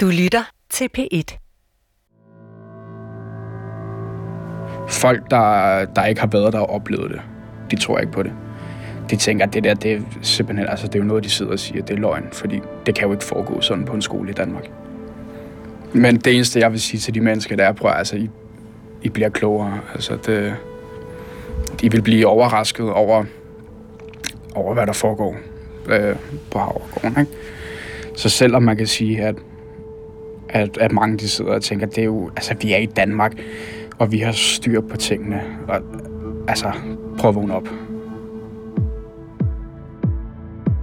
Du lytter til P1. Folk, der, der ikke har været der og oplevet det, de tror ikke på det. De tænker, at det der, det er simpelthen, altså det er jo noget, de sidder og siger, det er løgn, fordi det kan jo ikke foregå sådan på en skole i Danmark. Men det eneste, jeg vil sige til de mennesker, der er, prøv altså, I, I bliver klogere. Altså, det, de vil blive overrasket over, over hvad der foregår øh, på Havregården. Ikke? Så selvom man kan sige, at, at, at mange de sidder og tænker, det er jo, altså vi er i Danmark, og vi har styr på tingene. Og, altså, prøv at vågne op.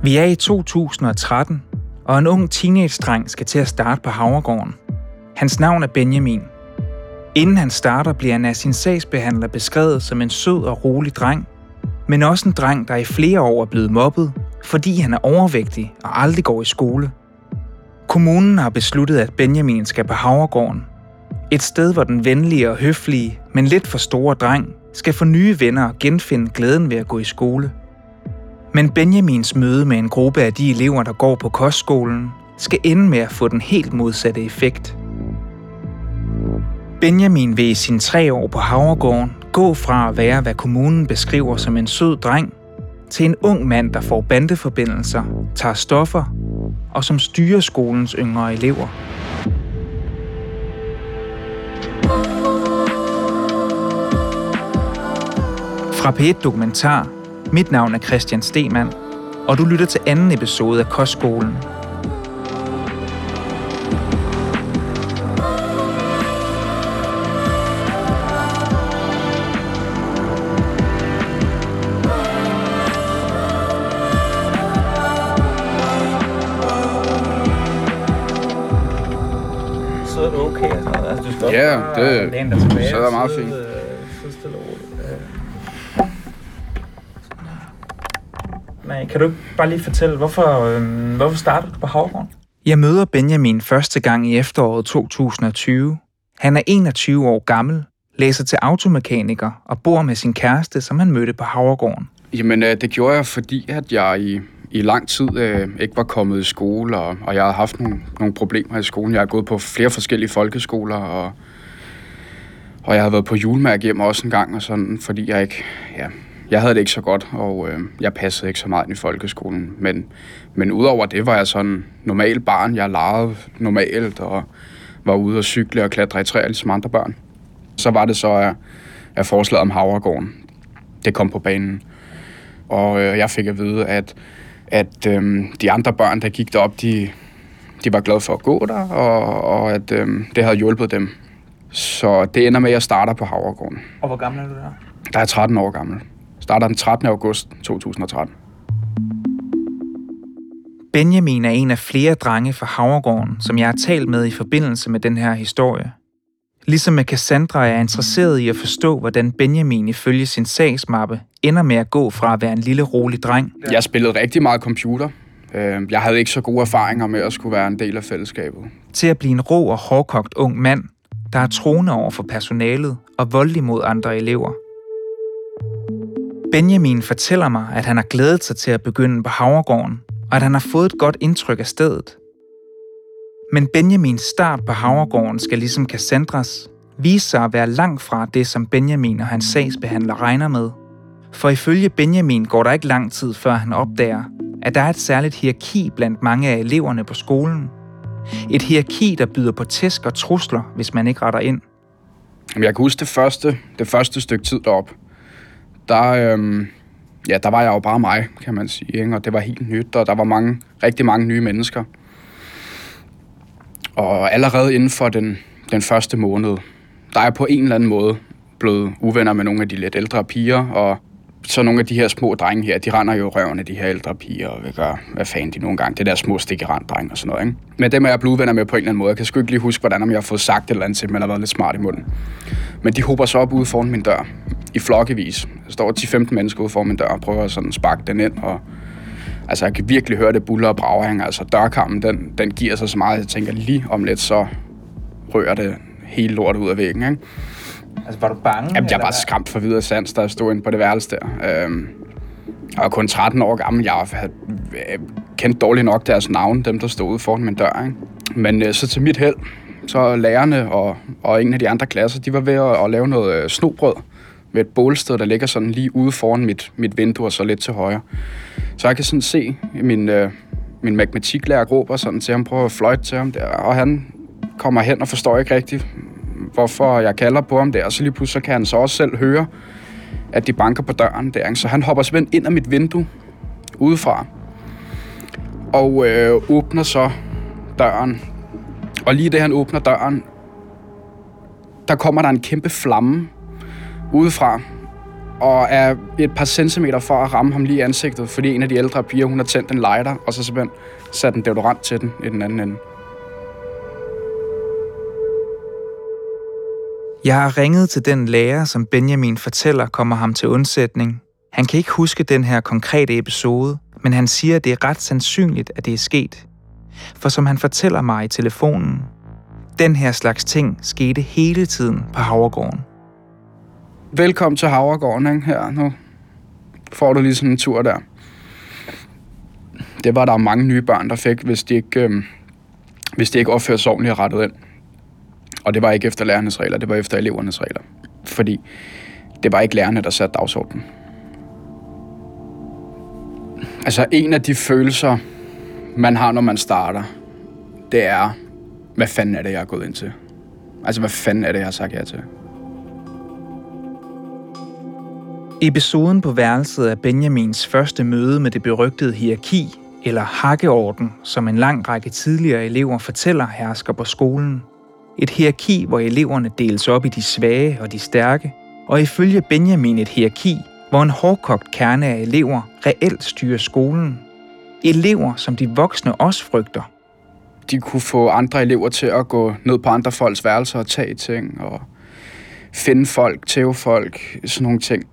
Vi er i 2013, og en ung teenage-dreng skal til at starte på Havregården. Hans navn er Benjamin. Inden han starter, bliver han af sin sagsbehandler beskrevet som en sød og rolig dreng, men også en dreng, der i flere år er blevet mobbet, fordi han er overvægtig og aldrig går i skole. Kommunen har besluttet, at Benjamin skal på Havregården. Et sted, hvor den venlige og høflige, men lidt for store dreng skal få nye venner og genfinde glæden ved at gå i skole. Men Benjamins møde med en gruppe af de elever, der går på kostskolen, skal ende med at få den helt modsatte effekt. Benjamin vil i sine tre år på Havregården gå fra at være, hvad kommunen beskriver som en sød dreng, til en ung mand, der får bandeforbindelser, tager stoffer og som styrer skolens yngre elever. Fra P1 Dokumentar. Mit navn er Christian Stemann, og du lytter til anden episode af Kostskolen. Ja, det læne dig tilbage. sidder meget sidde, fint. øh, sidde stille og roligt. Øh. Nej, kan du ikke bare lige fortælle, hvorfor, øh, hvorfor startede du på Havregården? Jeg møder Benjamin første gang i efteråret 2020. Han er 21 år gammel, læser til automekaniker og bor med sin kæreste, som han mødte på Havregården. Jamen, øh, det gjorde jeg, fordi at jeg i, i lang tid øh, ikke var kommet i skole, og, og jeg havde haft nogle, nogle problemer i skolen. Jeg har gået på flere forskellige folkeskoler, og, og jeg har været på julemærke hjem også en gang, og sådan, fordi jeg ikke, ja, jeg havde det ikke så godt, og øh, jeg passede ikke så meget ind i folkeskolen. Men, men udover det var jeg sådan normal barn. Jeg legede normalt, og var ude og cykle og klatre i træer, ligesom andre børn. Så var det så, at, at forslaget om Havregården, det kom på banen. Og øh, jeg fik at vide, at, at øh, de andre børn, der gik derop, de, de var glade for at gå der, og, og at øh, det havde hjulpet dem. Så det ender med, at jeg starter på Havregården. Og hvor gammel er du der? Der er jeg 13 år gammel. Starter den 13. august 2013. Benjamin er en af flere drenge fra Havregården, som jeg har talt med i forbindelse med den her historie. Ligesom med Cassandra er jeg interesseret i at forstå, hvordan Benjamin ifølge sin sagsmappe ender med at gå fra at være en lille rolig dreng Jeg spillede rigtig meget computer. Øh, Jeg havde ikke så gode erfaringer med at skulle være en del af fællesskabet. til at blive en rå og hårdkogt ung mand, der er troende over for personalet og voldelig mod andre elever. Benjamin fortæller mig, at han har glædet sig til at begynde på Havregården, og at han har fået et godt indtryk af stedet. Men Benjamins start på Havregården skal ligesom Cassandras vise sig at være langt fra det, som Benjamin og hans sagsbehandler regner med. For ifølge Benjamin går der ikke lang tid, før han opdager, at der er et særligt hierarki blandt mange af eleverne på skolen. Et hierarki, der byder på tæsk og trusler, hvis man ikke retter ind. Jeg kan huske det første, det første stykke tid derop. Der, øhm, ja, der var jeg jo bare mig, kan man sige. Ikke? Og det var helt nyt, og der var mange, rigtig mange nye mennesker. Og allerede inden for den, den første måned, der er jeg på en eller anden måde blevet uvenner med nogle af de lidt ældre piger, og så nogle af de her små drenge her, de render jo røven af de her ældre piger, og vil gøre, hvad fanden de nogle gange, det der små stikkerand-drenge og sådan noget, ikke? Men dem er jeg blevet venner med på en eller anden måde. Jeg kan sgu ikke lige huske, hvordan om jeg har fået sagt et eller andet til dem, eller været lidt smart i munden. Men de hober så op ude foran min dør, i flokkevis. Der står 10-15 mennesker ude foran min dør, og prøver at sådan sparke den ind, og altså, jeg kan virkelig høre det buller og brager, altså dørkammen, den, den giver sig så meget, jeg tænker lige om lidt, så rører det hele lortet ud af væggen, ikke? Altså, var du bange? Jamen, jeg var skræmt for videre sans, da jeg stod inde på det værelse der. Øhm, jeg var kun 13 år gammel. Jeg havde øh, kendt dårligt nok deres navn, dem der stod ude foran min dør. Ikke? Men øh, så til mit held, så lærerne og, og en af de andre klasser, de var ved at, at lave noget øh, snobrød ved et bålsted, der ligger sådan lige ude foran mit, mit vindue og så lidt til højre. Så jeg kan sådan se min, øh, min matematiklærer råber sådan til ham, prøver at fløjte til ham der, og han kommer hen og forstår ikke rigtigt, hvorfor jeg kalder på ham der, og så lige pludselig kan han så også selv høre, at de banker på døren der. Så han hopper simpelthen ind af mit vindue udefra, og øh, åbner så døren. Og lige da han åbner døren, der kommer der en kæmpe flamme udefra, og er et par centimeter for at ramme ham lige i ansigtet, fordi en af de ældre piger, hun har tændt en lighter, og så simpelthen sat en deodorant til den i den anden ende. Jeg har ringet til den lærer, som Benjamin fortæller kommer ham til undsætning. Han kan ikke huske den her konkrete episode, men han siger, at det er ret sandsynligt, at det er sket. For som han fortæller mig i telefonen, den her slags ting skete hele tiden på Havregården. Velkommen til Havregården, ikke? Her, nu får du lige sådan en tur der. Det var der mange nye børn, der fik, hvis de ikke, øh, hvis de ikke opførte sig ordentligt og rettet ind. Og det var ikke efter lærernes regler, det var efter elevernes regler. Fordi det var ikke lærerne, der satte dagsordenen. Altså en af de følelser, man har, når man starter, det er, hvad fanden er det, jeg er gået ind til? Altså, hvad fanden er det, jeg har sagt ja til? Episoden på værelset er Benjamins første møde med det berygtede hierarki, eller hakkeorden, som en lang række tidligere elever fortæller hersker på skolen. Et hierarki, hvor eleverne deles op i de svage og de stærke, og ifølge Benjamin et hierarki, hvor en hårdkogt kerne af elever reelt styrer skolen. Elever, som de voksne også frygter. De kunne få andre elever til at gå ned på andre folks værelser og tage ting, og finde folk, tæve folk, sådan nogle ting.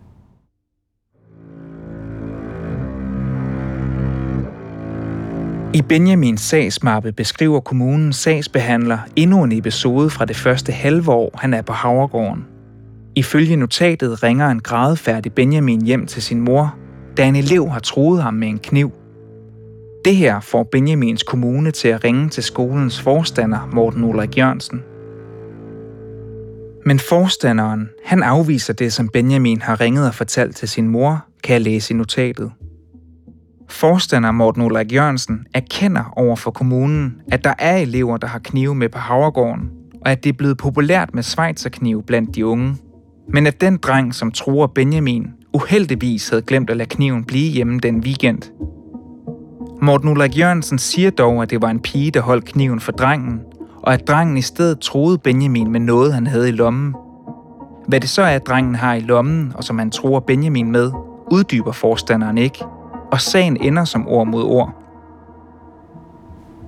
I Benjamins sagsmappe beskriver kommunens sagsbehandler endnu en episode fra det første halve år, han er på Havregården. Ifølge notatet ringer en grædefærdig Benjamin hjem til sin mor, da en elev har troet ham med en kniv. Det her får Benjamins kommune til at ringe til skolens forstander, Morten Ulrik Jørgensen. Men forstanderen, han afviser det, som Benjamin har ringet og fortalt til sin mor, kan jeg læse i notatet. Forstander Morten Ulrik Jørgensen erkender over for kommunen, at der er elever, der har knive med på Havregården, og at det er blevet populært med svejserkniv blandt de unge. Men at den dreng, som tror Benjamin, uheldigvis havde glemt at lade kniven blive hjemme den weekend. Morten Ulrik Jørgensen siger dog, at det var en pige, der holdt kniven for drengen, og at drengen i stedet troede Benjamin med noget, han havde i lommen. Hvad det så er, at drengen har i lommen, og som han tror Benjamin med, uddyber forstanderen ikke – og sagen ender som ord mod ord.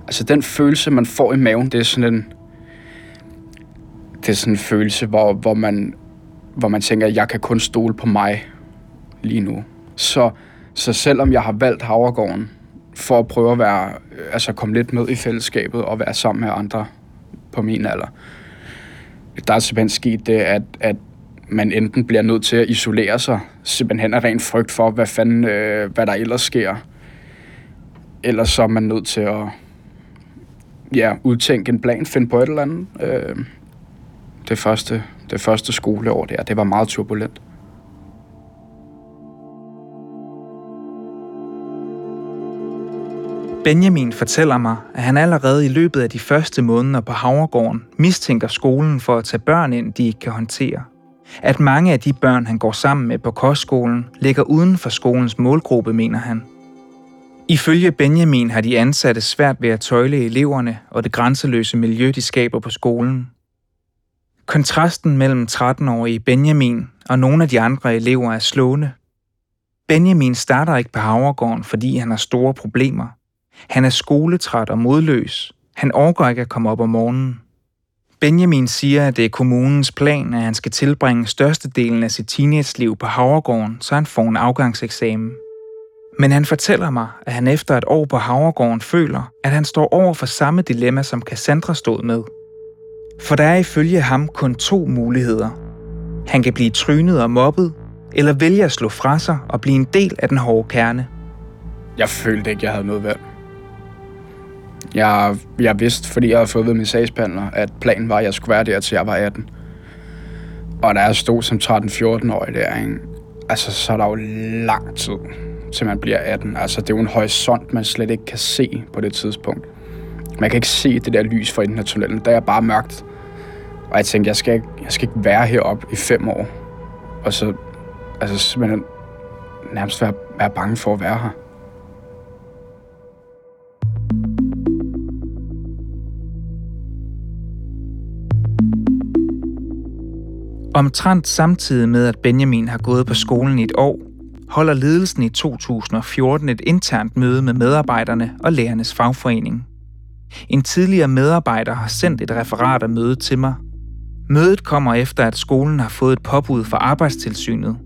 Altså den følelse, man får i maven, det er sådan en, det er sådan en følelse, hvor, hvor, man, hvor man tænker, at jeg kan kun stole på mig lige nu. Så, så selvom jeg har valgt Havregården for at prøve at være, altså komme lidt med i fællesskabet og være sammen med andre på min alder, der er simpelthen sket det, at, at man enten bliver nødt til at isolere sig, simpelthen af ren frygt for, hvad, fanden, øh, hvad der ellers sker. Eller så er man nødt til at ja, udtænke en plan, finde på et eller andet. Øh, det, første, det første skoleår der, det var meget turbulent. Benjamin fortæller mig, at han allerede i løbet af de første måneder på Havregården mistænker skolen for at tage børn ind, de ikke kan håndtere at mange af de børn, han går sammen med på kostskolen, ligger uden for skolens målgruppe, mener han. Ifølge Benjamin har de ansatte svært ved at tøjle eleverne og det grænseløse miljø, de skaber på skolen. Kontrasten mellem 13-årige Benjamin og nogle af de andre elever er slående. Benjamin starter ikke på Havregården, fordi han har store problemer. Han er skoletræt og modløs. Han overgår ikke at komme op om morgenen. Benjamin siger, at det er kommunens plan, at han skal tilbringe størstedelen af sit teenage-liv på Havregården, så han får en afgangseksamen. Men han fortæller mig, at han efter et år på Havregården føler, at han står over for samme dilemma, som Cassandra stod med. For der er ifølge ham kun to muligheder. Han kan blive trynet og mobbet, eller vælge at slå fra sig og blive en del af den hårde kerne. Jeg følte ikke, jeg havde noget valg. Jeg, jeg vidste, fordi jeg havde fået ved min sagsbehandler, at planen var, at jeg skulle være der, til jeg var 18. Og da jeg stod som 13-14-årig der, ikke? altså, så er der jo lang tid, til man bliver 18. Altså, det er jo en horisont, man slet ikke kan se på det tidspunkt. Man kan ikke se det der lys for enden af tunnelen. Der er bare mørkt. Og jeg tænkte, jeg skal ikke, jeg skal ikke være heroppe i fem år. Og så altså, simpelthen nærmest være, være bange for at være her. Omtrent samtidig med, at Benjamin har gået på skolen i et år, holder ledelsen i 2014 et internt møde med medarbejderne og lærernes fagforening. En tidligere medarbejder har sendt et referat af mødet til mig. Mødet kommer efter, at skolen har fået et påbud fra Arbejdstilsynet.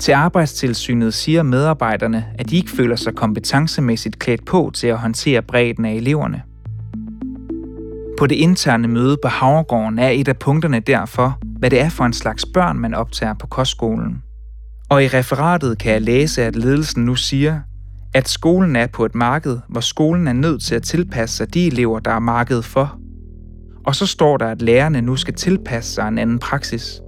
Til Arbejdstilsynet siger medarbejderne, at de ikke føler sig kompetencemæssigt klædt på til at håndtere bredden af eleverne. På det interne møde på Havregården er et af punkterne derfor, hvad det er for en slags børn, man optager på kostskolen. Og i referatet kan jeg læse, at ledelsen nu siger, at skolen er på et marked, hvor skolen er nødt til at tilpasse sig de elever, der er markedet for. Og så står der, at lærerne nu skal tilpasse sig en anden praksis.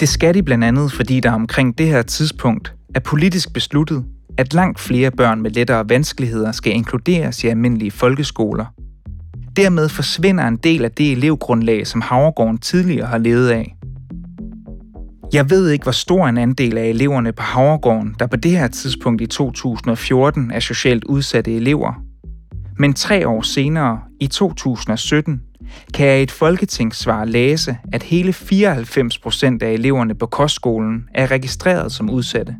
Det skal de blandt andet, fordi der omkring det her tidspunkt er politisk besluttet, at langt flere børn med lettere vanskeligheder skal inkluderes i almindelige folkeskoler. Dermed forsvinder en del af det elevgrundlag, som Havregården tidligere har levet af. Jeg ved ikke, hvor stor en andel af eleverne på Havregården, der på det her tidspunkt i 2014 er socialt udsatte elever. Men tre år senere, i 2017, kan jeg i et folketingssvar læse, at hele 94 procent af eleverne på kostskolen er registreret som udsatte.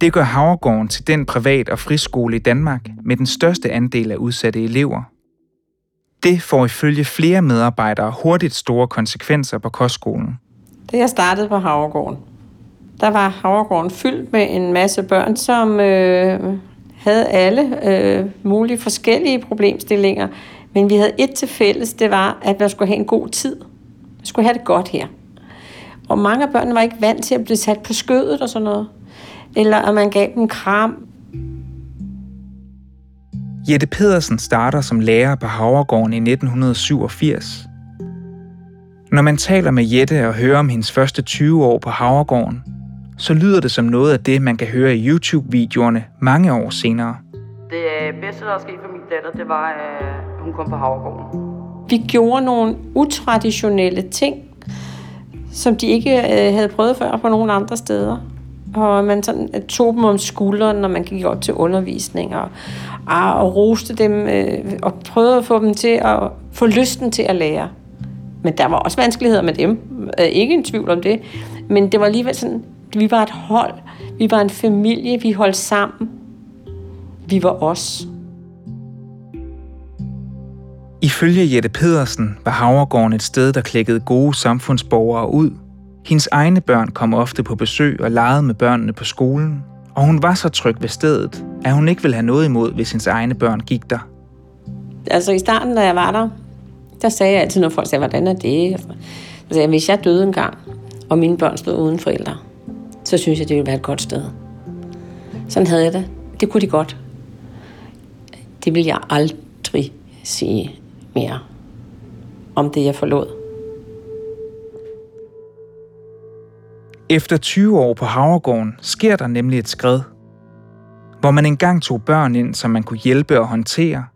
Det gør Havregården til den privat- og friskole i Danmark med den største andel af udsatte elever. Det får ifølge flere medarbejdere hurtigt store konsekvenser på kostskolen. Da jeg startede på Havregården, der var Havregården fyldt med en masse børn, som øh, havde alle øh, mulige forskellige problemstillinger. Men vi havde et til fælles, det var, at man skulle have en god tid. Man skulle have det godt her. Og mange af børnene var ikke vant til at blive sat på skødet og sådan noget. Eller at man gav dem kram. Jette Pedersen starter som lærer på Havregården i 1987. Når man taler med Jette og hører om hendes første 20 år på Havregården, så lyder det som noget af det, man kan høre i YouTube-videoerne mange år senere. Det bedste, der er sket for min datter, det var, at hun kom på Havregården. Vi gjorde nogle utraditionelle ting, som de ikke øh, havde prøvet før på nogen andre steder. Og man sådan tog dem om skulderen, når man gik op til undervisning, og, ah, og roste dem, øh, og prøvede at få dem til at få lysten til at lære. Men der var også vanskeligheder med dem. Øh, ikke en tvivl om det. Men det var alligevel sådan, vi var et hold. Vi var en familie. Vi holdt sammen. Vi var os. Ifølge Jette Pedersen var Havregården et sted, der klækkede gode samfundsborgere ud. Hendes egne børn kom ofte på besøg og legede med børnene på skolen, og hun var så tryg ved stedet, at hun ikke ville have noget imod, hvis hendes egne børn gik der. Altså i starten, da jeg var der, der sagde jeg altid, når folk sagde, hvordan er det? Så sagde jeg, hvis jeg døde en gang, og mine børn stod uden forældre, så synes jeg, det ville være et godt sted. Sådan havde jeg det. Det kunne de godt. Det vil jeg aldrig sige mere om det, jeg forlod. Efter 20 år på Havregården sker der nemlig et skred. Hvor man engang tog børn ind, som man kunne hjælpe og håndtere,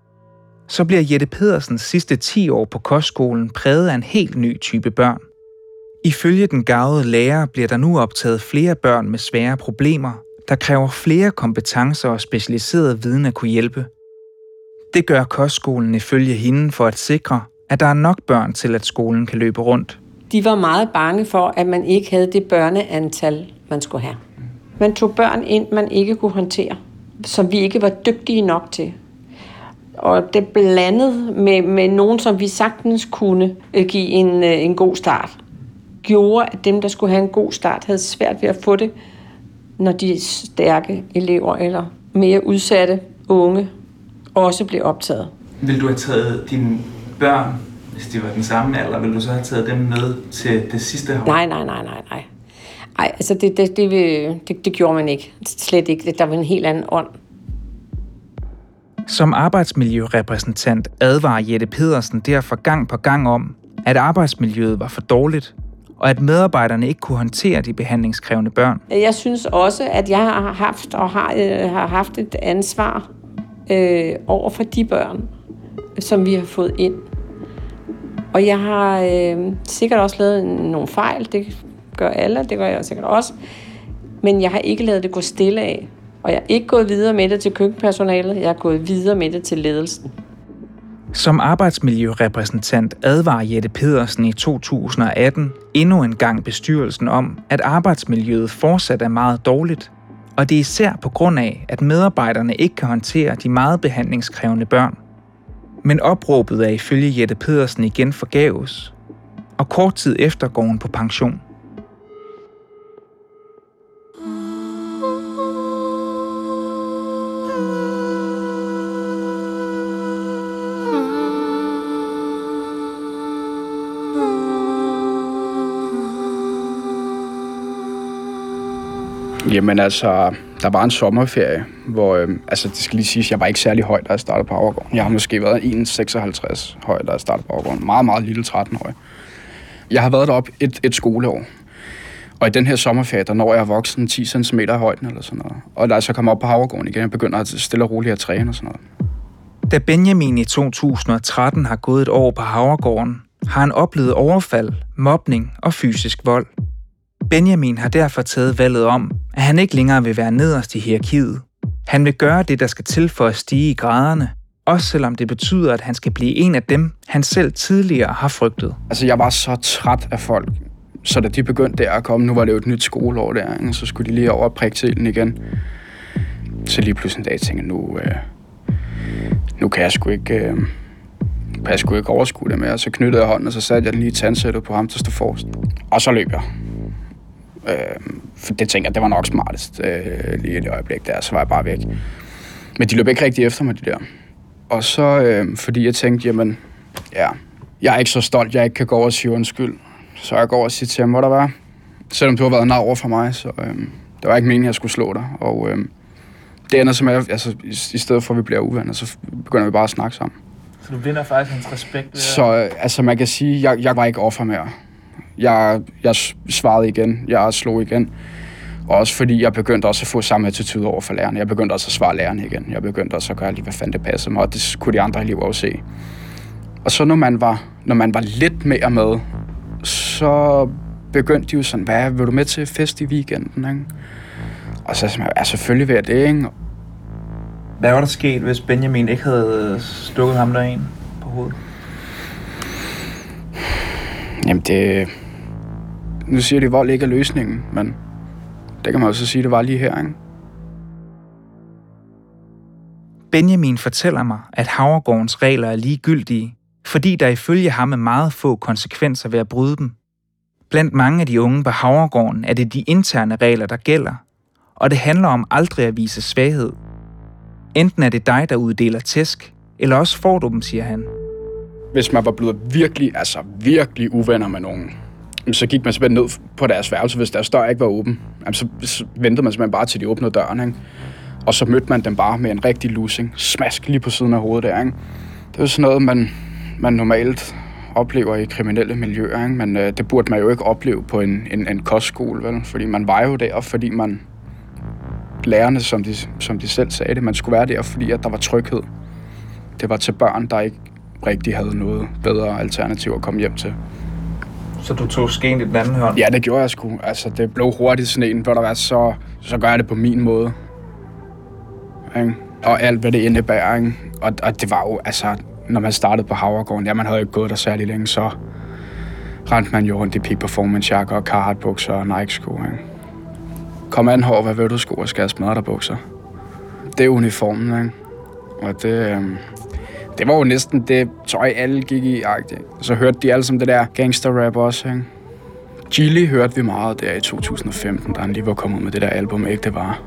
så bliver Jette Pedersens sidste 10 år på kostskolen præget af en helt ny type børn. Ifølge den gavede lærer bliver der nu optaget flere børn med svære problemer, der kræver flere kompetencer og specialiseret viden at kunne hjælpe. Det gør kostskolen ifølge hende for at sikre, at der er nok børn til, at skolen kan løbe rundt. De var meget bange for, at man ikke havde det børneantal, man skulle have. Man tog børn ind, man ikke kunne håndtere, som vi ikke var dygtige nok til. Og det blandet med, med nogen, som vi sagtens kunne øh, give en, øh, en god start, gjorde, at dem, der skulle have en god start, havde svært ved at få det, når de stærke elever eller mere udsatte unge også blev optaget. Vil du have taget dine børn, hvis de var den samme alder, vil du så have taget dem med til det sidste år? Nej, nej, nej, nej, nej. Ej, altså det, det, det, det, det gjorde man ikke. Slet ikke. Der var en helt anden ånd. Som arbejdsmiljørepræsentant advarer Jette Pedersen derfor gang på gang om, at arbejdsmiljøet var for dårligt, og at medarbejderne ikke kunne håndtere de behandlingskrævende børn. Jeg synes også, at jeg har haft og har, øh, har haft et ansvar øh, over for de børn, som vi har fået ind. Og jeg har øh, sikkert også lavet nogle fejl, det gør alle, det gør jeg sikkert også. Men jeg har ikke lavet det gå stille af. Og jeg er ikke gået videre med det til køkkenpersonalet, jeg er gået videre med det til ledelsen. Som arbejdsmiljørepræsentant advarer Jette Pedersen i 2018 endnu en gang bestyrelsen om, at arbejdsmiljøet fortsat er meget dårligt, og det er især på grund af, at medarbejderne ikke kan håndtere de meget behandlingskrævende børn. Men opråbet er ifølge Jette Pedersen igen forgæves, og kort tid efter går hun på pension. Jamen altså, der var en sommerferie, hvor, øh, altså det skal lige siges, jeg var ikke særlig høj, da jeg startede på Havregården. Jeg har måske været 1,56 høj, da jeg startede på Havregården. Meget, meget lille 13-årig. Jeg har været deroppe et, et skoleår. Og i den her sommerferie, der når jeg voksen 10 cm i højden eller sådan noget. Og da jeg så kommer op på Havregården igen, jeg begynder at stille og roligt at træne og sådan noget. Da Benjamin i 2013 har gået et år på Havregården, har han oplevet overfald, mobning og fysisk vold. Benjamin har derfor taget valget om, at han ikke længere vil være nederst i hierarkiet. Han vil gøre det, der skal til for at stige i graderne, også selvom det betyder, at han skal blive en af dem, han selv tidligere har frygtet. Altså, jeg var så træt af folk, så da de begyndte der at komme, nu var det jo et nyt skoleår der, ikke? så skulle de lige over og prikke til den igen. Så lige pludselig en dag tænkte jeg, nu, øh, nu kan jeg sgu ikke, øh, jeg sgu ikke overskue det mere. Så knyttede jeg hånden, og så satte jeg den lige i tandsættet på ham, der stod forrest. Og så løb jeg. Øh, for det tænker jeg, det var nok smartest øh, lige i det øjeblik der, så var jeg bare væk. Men de løb ikke rigtig efter mig, de der. Og så, øh, fordi jeg tænkte, jamen, ja, jeg er ikke så stolt, jeg ikke kan gå over og sige undskyld. Så jeg går over og siger til ham, hvor der var. Selvom du har været nær over for mig, så øh, det var ikke meningen, jeg skulle slå dig. Og øh, det ender som, at altså, i, i stedet for, at vi bliver uvenner, så begynder vi bare at snakke sammen. Så du vinder faktisk hans respekt ved Så øh, altså, man kan sige, jeg, jeg var ikke offer mere. Jeg, jeg svarede igen. Jeg slog igen. Og også fordi jeg begyndte også at få samme attitude over for lærerne. Jeg begyndte også at svare lærerne igen. Jeg begyndte også at gøre lige, hvad fanden det passede mig, og det kunne de andre elever også se. Og så når man var, når man var lidt mere med, så begyndte de jo sådan, hvad vil du med til fest i weekenden? Ikke? Og så sagde jeg, ja, selvfølgelig vil jeg det, ikke? Hvad var der sket, hvis Benjamin ikke havde stukket ham der en på hovedet? Jamen det... Nu siger de, vold ikke er løsningen, men det kan man også sige, det var lige her, ikke? Benjamin fortæller mig, at Havregårdens regler er ligegyldige, fordi der ifølge ham er meget få konsekvenser ved at bryde dem. Blandt mange af de unge på Havregården er det de interne regler, der gælder, og det handler om aldrig at vise svaghed. Enten er det dig, der uddeler tæsk, eller også får du dem, siger han. Hvis man var blevet virkelig, altså virkelig uvenner med nogen, så gik man simpelthen ned på deres værelse, hvis deres dør ikke var åben. så, så ventede man simpelthen bare til de åbnede døren, ikke? Og så mødte man dem bare med en rigtig losing. Smask lige på siden af hovedet der, ikke? Det er jo sådan noget, man, man normalt oplever i kriminelle miljøer, ikke? men øh, det burde man jo ikke opleve på en, en, en kostskole, vel? fordi man var jo der, fordi man lærerne, som de, som de selv sagde det, man skulle være der, fordi at der var tryghed. Det var til børn, der ikke rigtig havde noget bedre alternativ at komme hjem til. Så du tog skeen i den anden hånd? Ja, det gjorde jeg sgu. Altså, det blev hurtigt sådan en, hvor der var så, så gør jeg det på min måde. Ikke? Og alt, hvad det indebærer. Ikke? Og, og det var jo, altså, når man startede på Havregården, ja, man havde ikke gået der særlig længe, så rendte man jo rundt i peak performance jakker og Carhartt bukser og Nike sko. Ikke? Kom an hår, hvad vil du sko og skal smadre dig bukser? Det er uniformen, ikke? Og det, øh det var jo næsten det tøj, alle gik i. -agtigt. Så hørte de alle som det der gangster-rap også, ikke? Gilly hørte vi meget der i 2015, da han lige var kommet med det der album, ikke det var.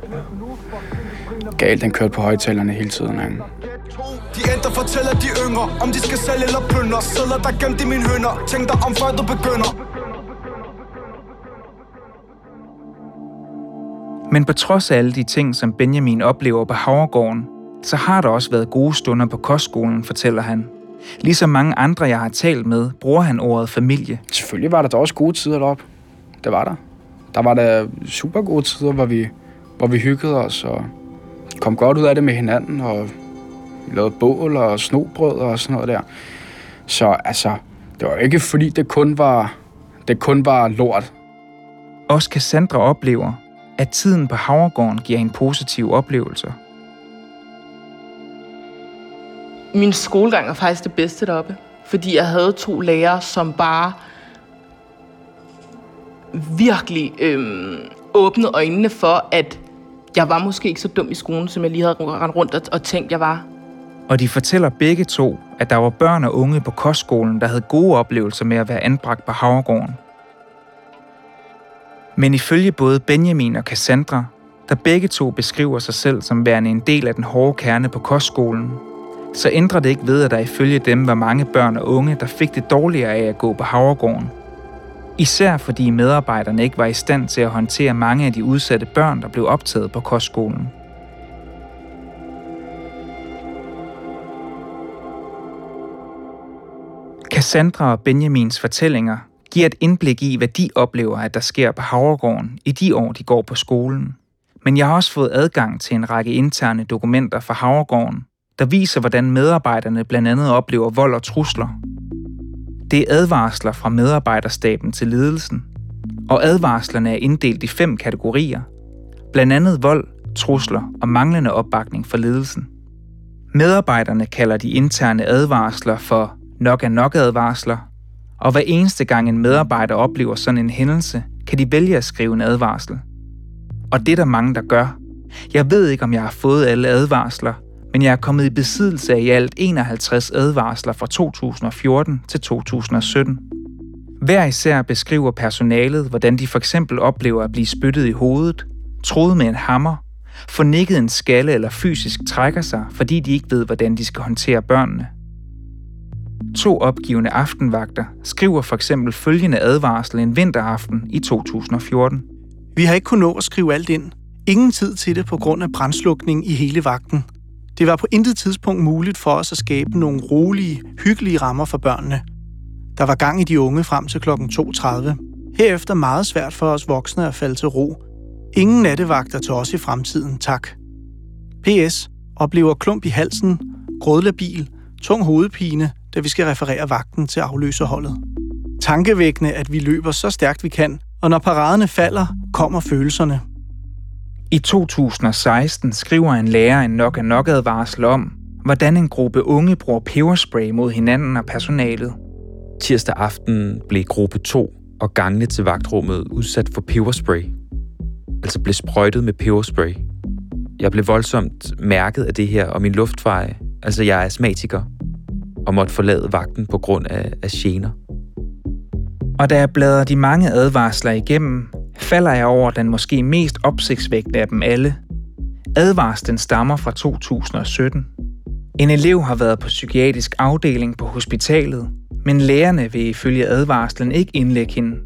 Galt, den kørte på højtalerne hele tiden, ikke? De enter fortæller de yngre, om de skal sælge eller plyndre Sidder der gemt i mine hønder, tænk dig om før du begynder Men på trods af alle de ting, som Benjamin oplever på Havregården, så har der også været gode stunder på kostskolen, fortæller han. Ligesom mange andre, jeg har talt med, bruger han ordet familie. Selvfølgelig var der da også gode tider deroppe. Det var der. Der var der super gode tider, hvor vi, hvor vi hyggede os og kom godt ud af det med hinanden, og vi lavede bål og snobrød og sådan noget der. Så altså, det var ikke fordi, det kun var, det kun var lort. Også Cassandra oplever, at tiden på Havregården giver en positiv oplevelse. Min skolegang var faktisk det bedste deroppe, fordi jeg havde to lærere, som bare virkelig øhm, åbnede øjnene for, at jeg var måske ikke så dum i skolen, som jeg lige havde rendt rundt og, og tænkt, jeg var. Og de fortæller begge to, at der var børn og unge på kostskolen, der havde gode oplevelser med at være anbragt på Havregården. Men ifølge både Benjamin og Cassandra, der begge to beskriver sig selv som værende en del af den hårde kerne på kostskolen, så ændrer det ikke ved, at der ifølge dem var mange børn og unge, der fik det dårligere af at gå på Havregården. Især fordi medarbejderne ikke var i stand til at håndtere mange af de udsatte børn, der blev optaget på kostskolen. Cassandra og Benjamins fortællinger giver et indblik i, hvad de oplever, at der sker på Havregården i de år, de går på skolen. Men jeg har også fået adgang til en række interne dokumenter fra Havregården, der viser, hvordan medarbejderne blandt andet oplever vold og trusler. Det er advarsler fra medarbejderstaben til ledelsen, og advarslerne er inddelt i fem kategorier. Blandt andet vold, trusler og manglende opbakning fra ledelsen. Medarbejderne kalder de interne advarsler for nok er nok advarsler, og hver eneste gang en medarbejder oplever sådan en hændelse, kan de vælge at skrive en advarsel. Og det er der mange, der gør. Jeg ved ikke, om jeg har fået alle advarsler, men jeg er kommet i besiddelse af i alt 51 advarsler fra 2014 til 2017. Hver især beskriver personalet, hvordan de for eksempel oplever at blive spyttet i hovedet, troet med en hammer, fornikket en skalle eller fysisk trækker sig, fordi de ikke ved, hvordan de skal håndtere børnene. To opgivende aftenvagter skriver for eksempel følgende advarsel en vinteraften i 2014. Vi har ikke kunnet nå at skrive alt ind. Ingen tid til det på grund af brændslukning i hele vagten. Det var på intet tidspunkt muligt for os at skabe nogle rolige, hyggelige rammer for børnene. Der var gang i de unge frem til kl. 2.30. Herefter meget svært for os voksne at falde til ro. Ingen nattevagter til os i fremtiden, tak. PS. Oplever klump i halsen, grådlabil, tung hovedpine, da vi skal referere vagten til afløserholdet. Tankevækkende, at vi løber så stærkt vi kan, og når paraderne falder, kommer følelserne. I 2016 skriver en lærer en nok af nok advarsel om, hvordan en gruppe unge bruger peberspray mod hinanden og personalet. Tirsdag aften blev gruppe 2 og gangene til vagtrummet udsat for peberspray. Altså blev sprøjtet med peberspray. Jeg blev voldsomt mærket af det her, og min luftveje, altså jeg er astmatiker, og måtte forlade vagten på grund af, af gener. Og da jeg bladrer de mange advarsler igennem, falder jeg over den måske mest opsigtsvægtende af dem alle. Advarslen stammer fra 2017. En elev har været på psykiatrisk afdeling på hospitalet, men lærerne vil ifølge advarslen ikke indlægge hende.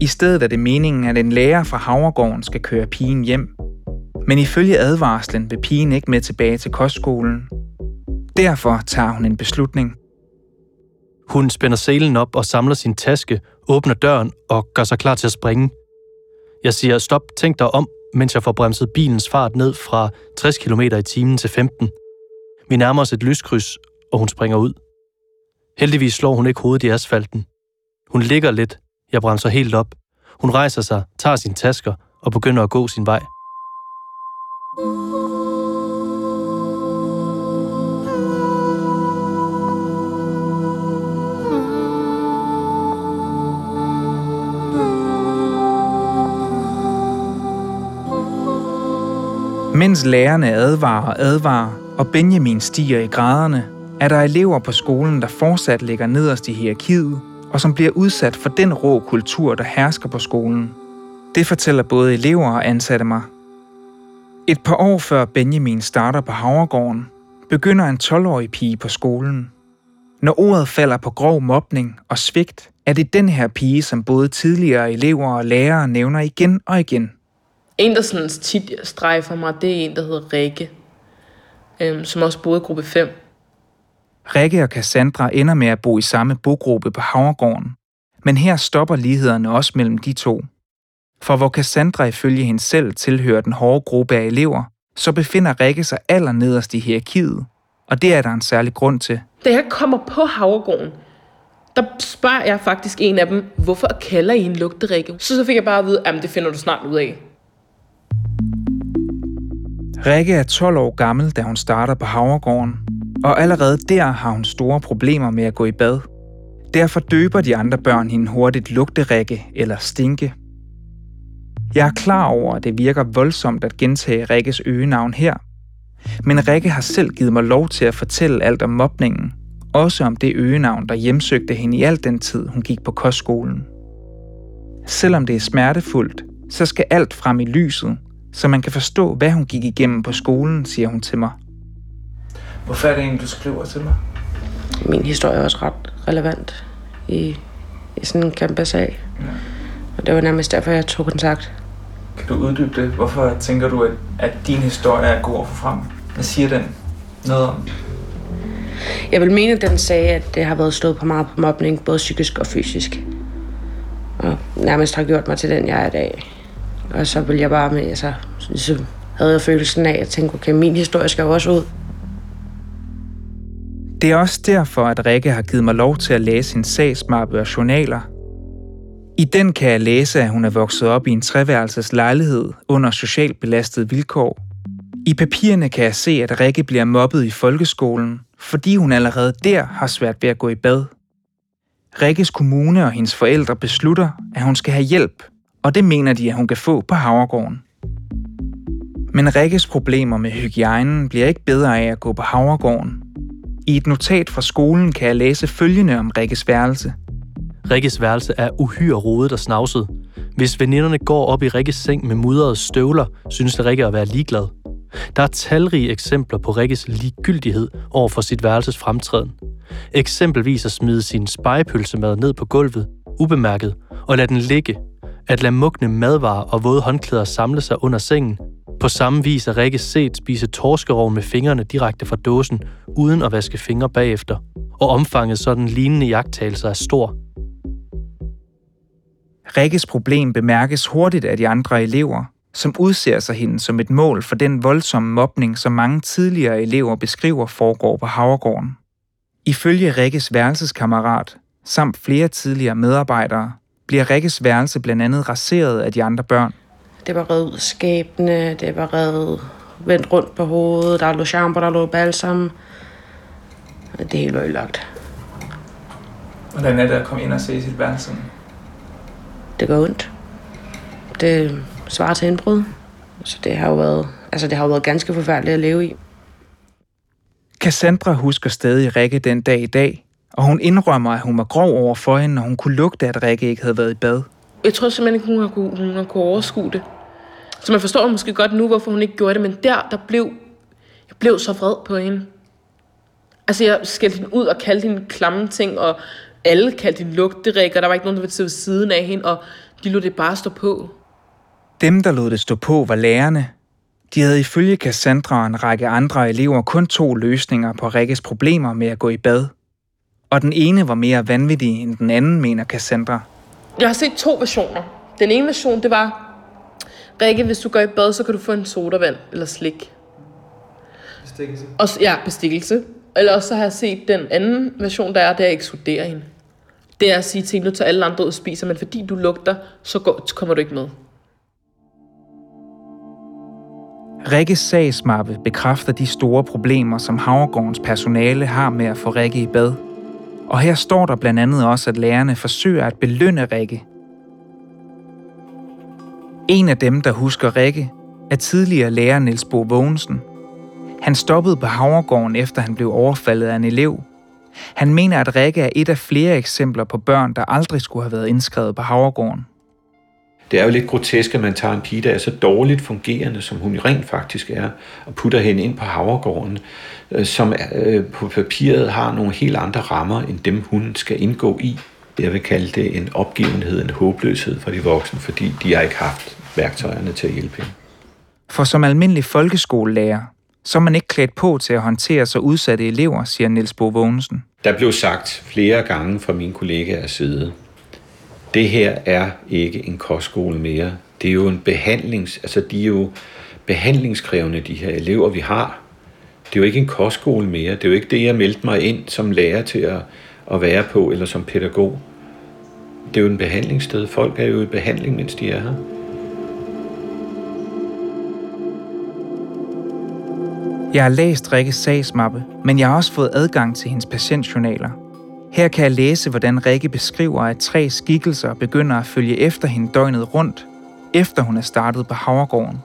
I stedet er det meningen, at en lærer fra Havregården skal køre pigen hjem. Men ifølge advarslen vil pigen ikke med tilbage til kostskolen. Derfor tager hun en beslutning. Hun spænder selen op og samler sin taske, åbner døren og gør sig klar til at springe. Jeg siger stop, tænk dig om, mens jeg får bremset bilens fart ned fra 60 km i timen til 15. Vi nærmer os et lyskryds, og hun springer ud. Heldigvis slår hun ikke hovedet i asfalten. Hun ligger lidt. Jeg bremser helt op. Hun rejser sig, tager sine tasker og begynder at gå sin vej. Mens lærerne advarer og advarer, og Benjamin stiger i graderne, er der elever på skolen, der fortsat ligger nederst i hierarkiet, og som bliver udsat for den rå kultur, der hersker på skolen. Det fortæller både elever og ansatte mig. Et par år før Benjamin starter på Havregården, begynder en 12-årig pige på skolen. Når ordet falder på grov mobning og svigt, er det den her pige, som både tidligere elever og lærere nævner igen og igen – en, der sådan tit strejfer mig, det er en, der hedder Rikke. øhm, som også boede i gruppe 5. Rikke og Cassandra ender med at bo i samme bogruppe på Havregården, men her stopper lighederne også mellem de to. For hvor Cassandra ifølge hende selv tilhører den hårde gruppe af elever, så befinder Rikke sig allernederst i hierarkiet, og det er der en særlig grund til. Da jeg kommer på Havregården, der spørger jeg faktisk en af dem, hvorfor kalder I en lugterikke? Så så fik jeg bare at vide, at det finder du snart ud af. Rikke er 12 år gammel, da hun starter på Havregården, og allerede der har hun store problemer med at gå i bad. Derfor døber de andre børn hende hurtigt lugterikke eller stinke. Jeg er klar over, at det virker voldsomt at gentage Rikkes øgenavn her, men Rikke har selv givet mig lov til at fortælle alt om mobningen, også om det øgenavn, der hjemsøgte hende i al den tid, hun gik på kostskolen. Selvom det er smertefuldt, så skal alt frem i lyset, så man kan forstå, hvad hun gik igennem på skolen, siger hun til mig. Hvorfor er det egentlig, du skriver til mig? Min historie er også ret relevant i, i sådan en kæmpe sag. Ja. Og det var nærmest derfor, jeg tog kontakt. Kan du uddybe det? Hvorfor tænker du, at, at din historie er god at få frem? Hvad siger den noget om? Jeg vil mene, at den sagde, at det har været stået på meget på mobning, både psykisk og fysisk. Og nærmest har gjort mig til den, jeg er i dag. Og så ville jeg bare med, altså, så ligesom havde jeg følelsen af, at jeg tænkte, okay, min historie skal jo også ud. Det er også derfor, at Rikke har givet mig lov til at læse sin sagsmappe og journaler. I den kan jeg læse, at hun er vokset op i en treværelses lejlighed under socialt belastede vilkår. I papirerne kan jeg se, at Rikke bliver mobbet i folkeskolen, fordi hun allerede der har svært ved at gå i bad. Rikkes kommune og hendes forældre beslutter, at hun skal have hjælp, og det mener de, at hun kan få på Havregården. Men Rikkes problemer med hygiejnen bliver ikke bedre af at gå på Havregården. I et notat fra skolen kan jeg læse følgende om Rikkes værelse. Rikkes værelse er uhyre rodet og snavset. Hvis veninderne går op i Rikkes seng med mudrede støvler, synes Rikke at være ligeglad. Der er talrige eksempler på Rikkes ligegyldighed over for sit værelses fremtræden. Eksempelvis at smide sin spejepølsemad ned på gulvet, ubemærket, og lade den ligge. At lade mugne madvarer og våde håndklæder samle sig under sengen. På samme vis er Rikke set spise torskerov med fingrene direkte fra dåsen, uden at vaske fingre bagefter. Og omfanget sådan lignende jagttagelser er stor. Rikkes problem bemærkes hurtigt af de andre elever, som udser sig hende som et mål for den voldsomme mobning, som mange tidligere elever beskriver foregår på Havregården. Ifølge Rikkes værelseskammerat, samt flere tidligere medarbejdere, bliver Rikkes værelse blandt andet raseret af de andre børn. Det var reddet ud af skabene, det var reddet vendt rundt på hovedet, der lå shampoo, der lå balsam. Det hele var ødelagt. Hvordan er det at komme ind og se sit værelse? Det går ondt. Det svarer til indbrud. Så det har jo været, altså det har jo været ganske forfærdeligt at leve i. Cassandra husker stadig Rikke den dag i dag, og hun indrømmer, at hun var grov over for hende, når hun kunne lugte, at Rikke ikke havde været i bad. Jeg tror simpelthen ikke, hun har kunne, hun har kunne overskue det. Så man forstår måske godt nu, hvorfor hun ikke gjorde det, men der, der blev, jeg blev så vred på hende. Altså, jeg skældte hende ud og kaldte hende klamme ting, og alle kaldte hende lugterik, og der var ikke nogen, der ville sidde ved siden af hende, og de lod det bare stå på. Dem, der lod det stå på, var lærerne. De havde ifølge Cassandra og en række andre elever kun to løsninger på Rikkes problemer med at gå i bad. Og den ene var mere vanvittig end den anden, mener Cassandra. Jeg har set to versioner. Den ene version, det var, Rikke, hvis du går i bad, så kan du få en sodavand eller slik. Bestikkelse. Og, ja, bestikkelse. Eller også så har jeg set den anden version, der er, det er at ekskludere hende. Det er at sige til hende, nu tager alle andre ud og spiser, men fordi du lugter, så, går, så kommer du ikke med. Rikkes sagsmappe bekræfter de store problemer, som Havregårdens personale har med at få Rikke i bad. Og her står der blandt andet også, at lærerne forsøger at belønne Rikke. En af dem, der husker Rikke, er tidligere lærer Niels Bo Vågensen. Han stoppede på Havregården, efter han blev overfaldet af en elev. Han mener, at Rikke er et af flere eksempler på børn, der aldrig skulle have været indskrevet på Havregården. Det er jo lidt grotesk, at man tager en pige, der er så dårligt fungerende, som hun rent faktisk er, og putter hende ind på Havregården, øh, som øh, på papiret har nogle helt andre rammer, end dem hun skal indgå i. Jeg vil kalde det en opgivenhed, en håbløshed for de voksne, fordi de har ikke haft værktøjerne til at hjælpe hende. For som almindelig folkeskolelærer, så er man ikke klædt på til at håndtere så udsatte elever, siger Niels Bo Vågensen. Der blev sagt flere gange fra mine kollegaers side, det her er ikke en kostskole mere. Det er jo en behandlings... Altså, de er jo behandlingskrævende, de her elever, vi har. Det er jo ikke en kostskole mere. Det er jo ikke det, jeg meldte mig ind som lærer til at, at være på, eller som pædagog. Det er jo en behandlingssted. Folk er jo i behandling, mens de er her. Jeg har læst Rikkes sagsmappe, men jeg har også fået adgang til hendes patientjournaler. Her kan jeg læse, hvordan Rikke beskriver, at tre skikkelser begynder at følge efter hende døgnet rundt, efter hun er startet på Havregården.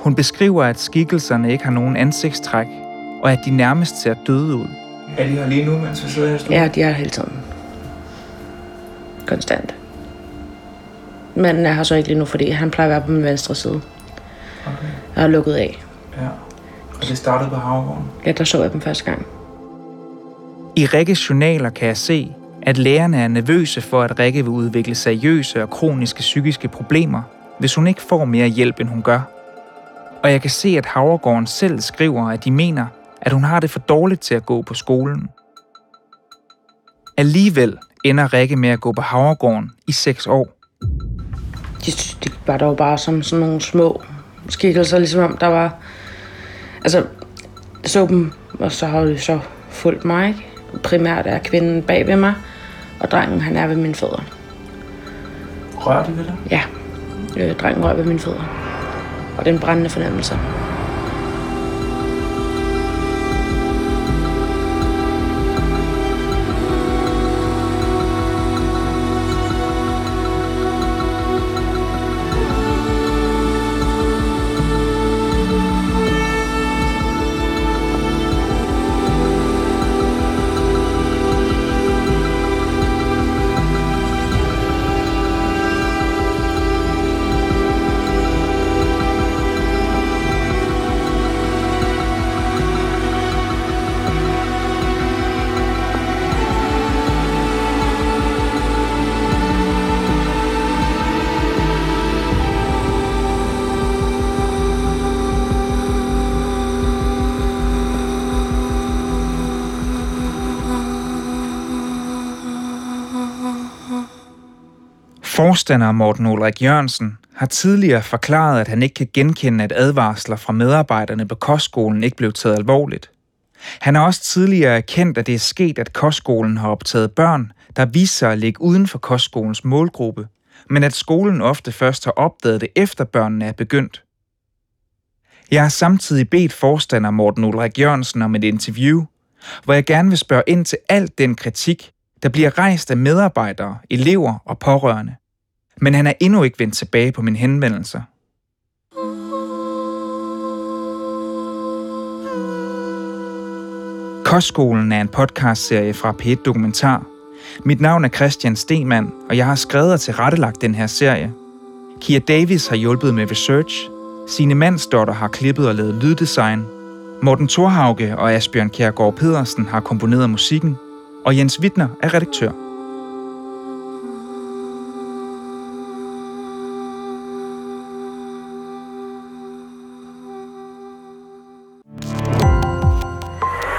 Hun beskriver, at skikkelserne ikke har nogen ansigtstræk, og at de nærmest ser døde ud. Er de her lige nu, mens vi sidder her? Ja, de er hele tiden. Konstant. Men jeg har så ikke lige nu, fordi han plejer at være på min venstre side. Okay. Jeg har lukket af. Ja. Og det startede på Havregården? Ja, der så jeg dem første gang. I Rikkes journaler kan jeg se, at lægerne er nervøse for, at Rikke vil udvikle seriøse og kroniske psykiske problemer, hvis hun ikke får mere hjælp, end hun gør. Og jeg kan se, at Havregården selv skriver, at de mener, at hun har det for dårligt til at gå på skolen. Alligevel ender Rikke med at gå på Havregården i seks år. De, de var dog bare som sådan nogle små skikkelser, ligesom om der var... Altså, så dem, og så har de så fulgt mig, ikke? Primært er kvinden bag ved mig, og drengen han er ved mine fødder. Rører de ved dig? Ja, øh, drengen rører ved mine fødder. Og den brændende fornemmelse. Forstander Morten Ulrik Jørgensen har tidligere forklaret, at han ikke kan genkende, at advarsler fra medarbejderne på kostskolen ikke blev taget alvorligt. Han har også tidligere erkendt, at det er sket, at kostskolen har optaget børn, der viser sig at ligge uden for kostskolens målgruppe, men at skolen ofte først har opdaget det, efter børnene er begyndt. Jeg har samtidig bedt forstander Morten Ulrik Jørgensen om et interview, hvor jeg gerne vil spørge ind til alt den kritik, der bliver rejst af medarbejdere, elever og pårørende. Men han er endnu ikke vendt tilbage på mine henvendelser. Kostskolen er en podcastserie fra P1 Dokumentar. Mit navn er Christian Stemann, og jeg har skrevet og tilrettelagt den her serie. Kia Davis har hjulpet med research. Sine Mandsdotter har klippet og lavet lyddesign. Morten Thorhauge og Asbjørn Kjærgaard Pedersen har komponeret musikken, og Jens Wittner er redaktør.